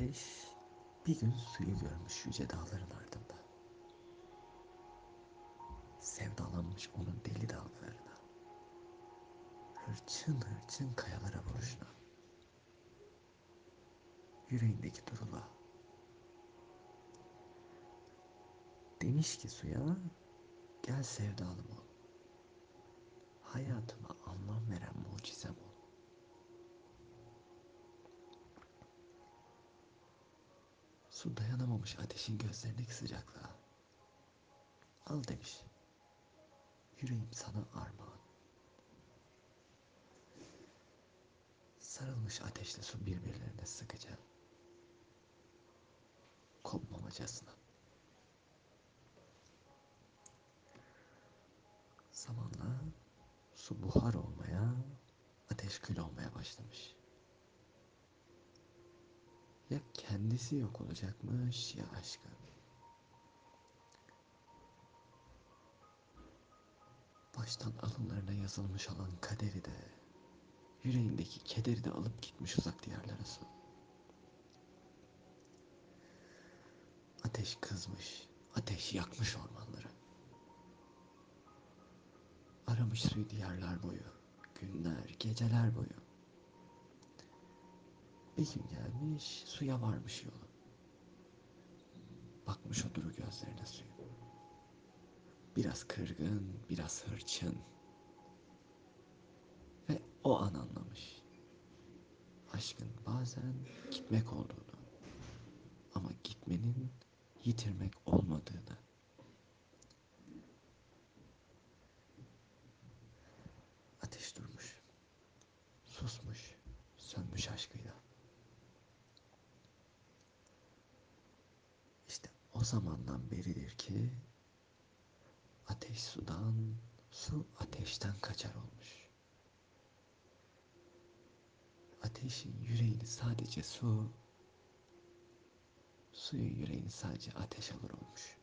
Ateş bir gün suyu görmüş yüce dağların ardında. Sevdalanmış onun deli dalgalarına. Hırçın hırçın kayalara vuruşuna. Yüreğindeki durula. Demiş ki suya gel sevdalım ol. Hayatıma anlam veren mucizem Su dayanamamış ateşin gözlerindeki sıcaklığa. Al demiş. Yüreğim sana armağan. Sarılmış ateşle su birbirlerine sıkıca. Kopmamacasına. Zamanla su buhar olmaya, ateş kül olmaya başlamış. Ya kendisi yok olacakmış ya aşkı. Baştan alınlarına yazılmış olan kaderi de, yüreğindeki kederi de alıp gitmiş uzak diyarlara su. Ateş kızmış, ateş yakmış ormanları. Aramış diyarlar boyu, günler, geceler boyu. Bir gün gelmiş, suya varmış yolu. Bakmış o duru gözlerine suyun. Biraz kırgın, biraz hırçın. Ve o an anlamış. Aşkın bazen gitmek olduğunu. Ama gitmenin yitirmek olmadığını. Ateş durmuş. Susmuş. Sönmüş aşkıyla. O zamandan beridir ki ateş sudan, su ateşten kaçar olmuş. Ateşin yüreğini sadece su, suyun yüreğini sadece ateş alır olmuş.